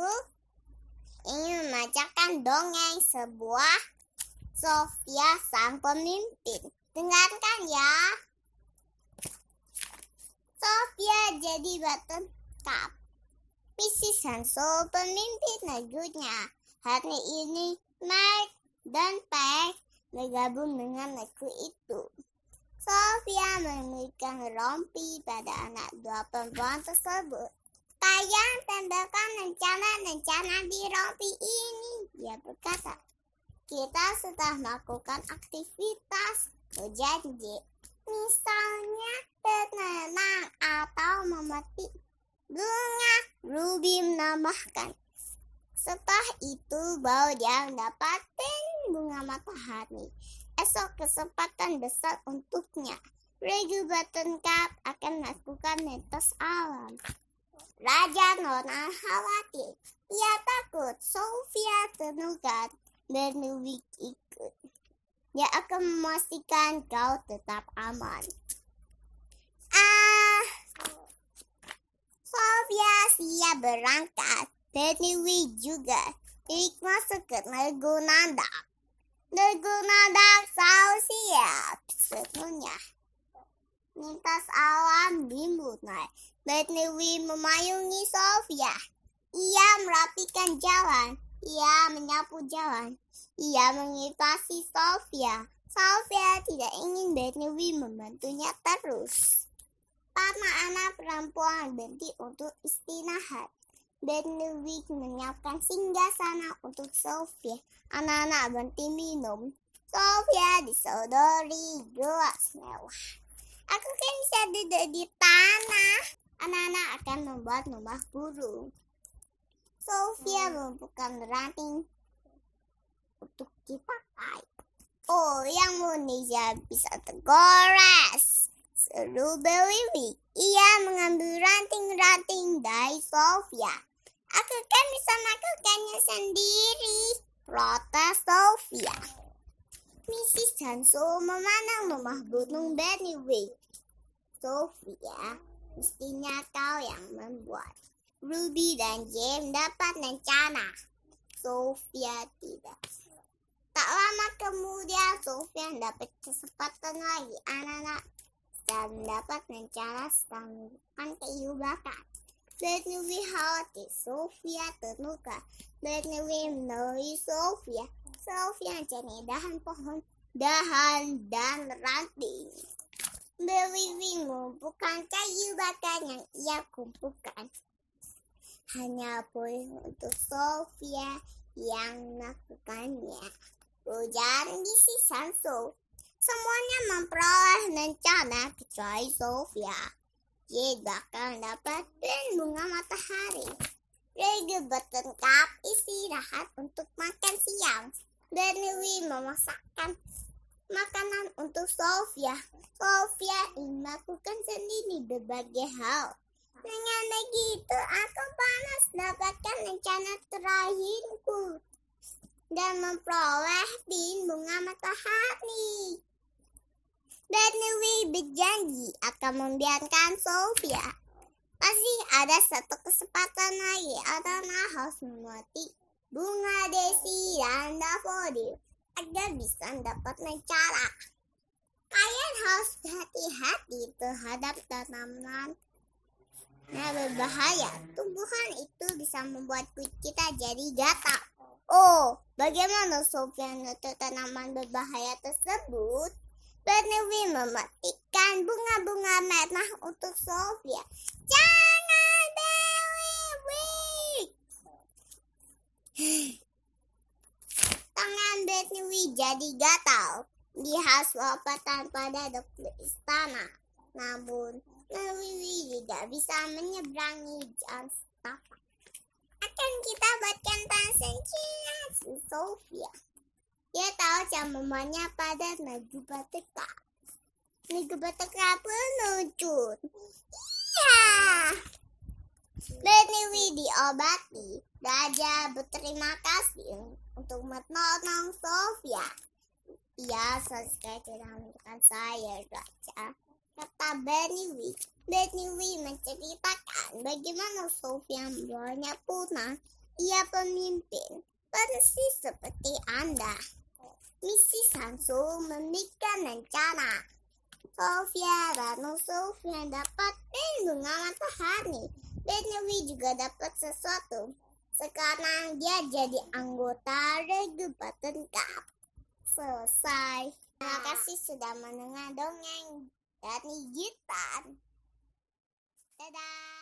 aku ingin membacakan dongeng sebuah Sofia sang pemimpin. Dengarkan ya. Sofia jadi bertentang. Mrs. so pemimpin negerinya. Hari ini Mike dan Peg bergabung dengan negeri itu. Sofia memberikan rompi pada anak dua perempuan tersebut. Kalian tembakkan rencana-rencana di rompi ini, dia berkata. Kita sudah melakukan aktivitas berjanji, misalnya berenang atau memetik bunga. Ruby menambahkan. Setelah itu baru dia mendapatkan bunga matahari. Esok kesempatan besar untuknya. Regu Button Cup akan melakukan netes alam. Raja Nona khawatir. Ia takut Sofia terluka dan Luwik ikut. Dia akan memastikan kau tetap aman. Ah, Sofia siap berangkat. Luwik juga. Ik masuk ke Nego Nanda. Nego Nanda selalu siap. Sepenuhnya. Lintas alam dimulai. Betnewi memayungi Sofia. Ia merapikan jalan. Ia menyapu jalan. Ia mengitasi Sofia. Sofia tidak ingin Betnewi membantunya terus. Para anak perempuan berhenti untuk istirahat. Betnewi menyiapkan singgah sana untuk Sofia. Anak-anak berhenti minum. Sofia disodori gelas mewah. Aku kan bisa duduk di tanah. Anak-anak akan membuat rumah burung. Sofia membuka ranting untuk dipakai. Oh, yang Indonesia bisa tergores. Seru Beliwi. Ia mengambil ranting-ranting dari Sofia. Aku kan bisa melakukannya sendiri. Protes Sofia. Mrs. Hanso memandang rumah gunung Beniwi. Sofia, mestinya kau yang membuat. Ruby dan James dapat rencana. Sofia tidak. Tak lama kemudian Sofia dapat kesempatan lagi anak-anak dan mendapat rencana sedang kayu bakar. Beniwi khawatir Sofia terluka. Beniwi menolong Sofia. Sofia mencari dahan pohon, dahan dan ranting. Beliwi mengumpulkan kayu bakar yang ia kumpulkan. Hanya boleh untuk Sofia yang melakukannya. Ujar Misi Sanso. Semuanya memperoleh rencana kecuali Sofia. Dia bakal mendapatkan bunga matahari. Rega bertengkap istirahat untuk makan siang. Louis memasakkan makanan untuk Sofia. Sofia ingin melakukan sendiri berbagai hal. Dengan begitu, aku panas dapatkan rencana terakhirku dan memperoleh bunga matahari. Louis berjanji akan membiarkan Sofia. Pasti ada satu kesempatan lagi atau harus memetik bunga desi dan daffodil agar bisa mendapatkan cara. Kalian harus hati-hati terhadap tanaman yang berbahaya. Tumbuhan itu bisa membuat kulit kita jadi gatal. Oh, bagaimana Sofia menutup tanaman berbahaya tersebut? Benewi memetikkan bunga-bunga merah untuk Sofia. Jangan Benewi jadi gatal. Dia harus lopatan pada dokter istana. Namun, Benewi tidak bisa menyeberangi jalan setapak. Akan kita buatkan tangan Cina Sofia. Dia tahu cara memanya pada Nagu Bateka. Nagu Bateka penucut. Iya. Benewi diobati. Raja berterima kasih untuk menolong Sofia. Ia selesai tidak menunjukkan saya, Raja. Kata Benewi. Benewi menceritakan bagaimana Sofia membawanya punah. Ia pemimpin. persis seperti Anda. Misi Samsu memikirkan rencana. Sofia dan Sofia dapat perlindungan matahari. Benawi juga dapat sesuatu. Sekarang dia jadi anggota Regulator Cup. Selesai. Terima kasih sudah mendengar dongeng dari Gitan. Dadah.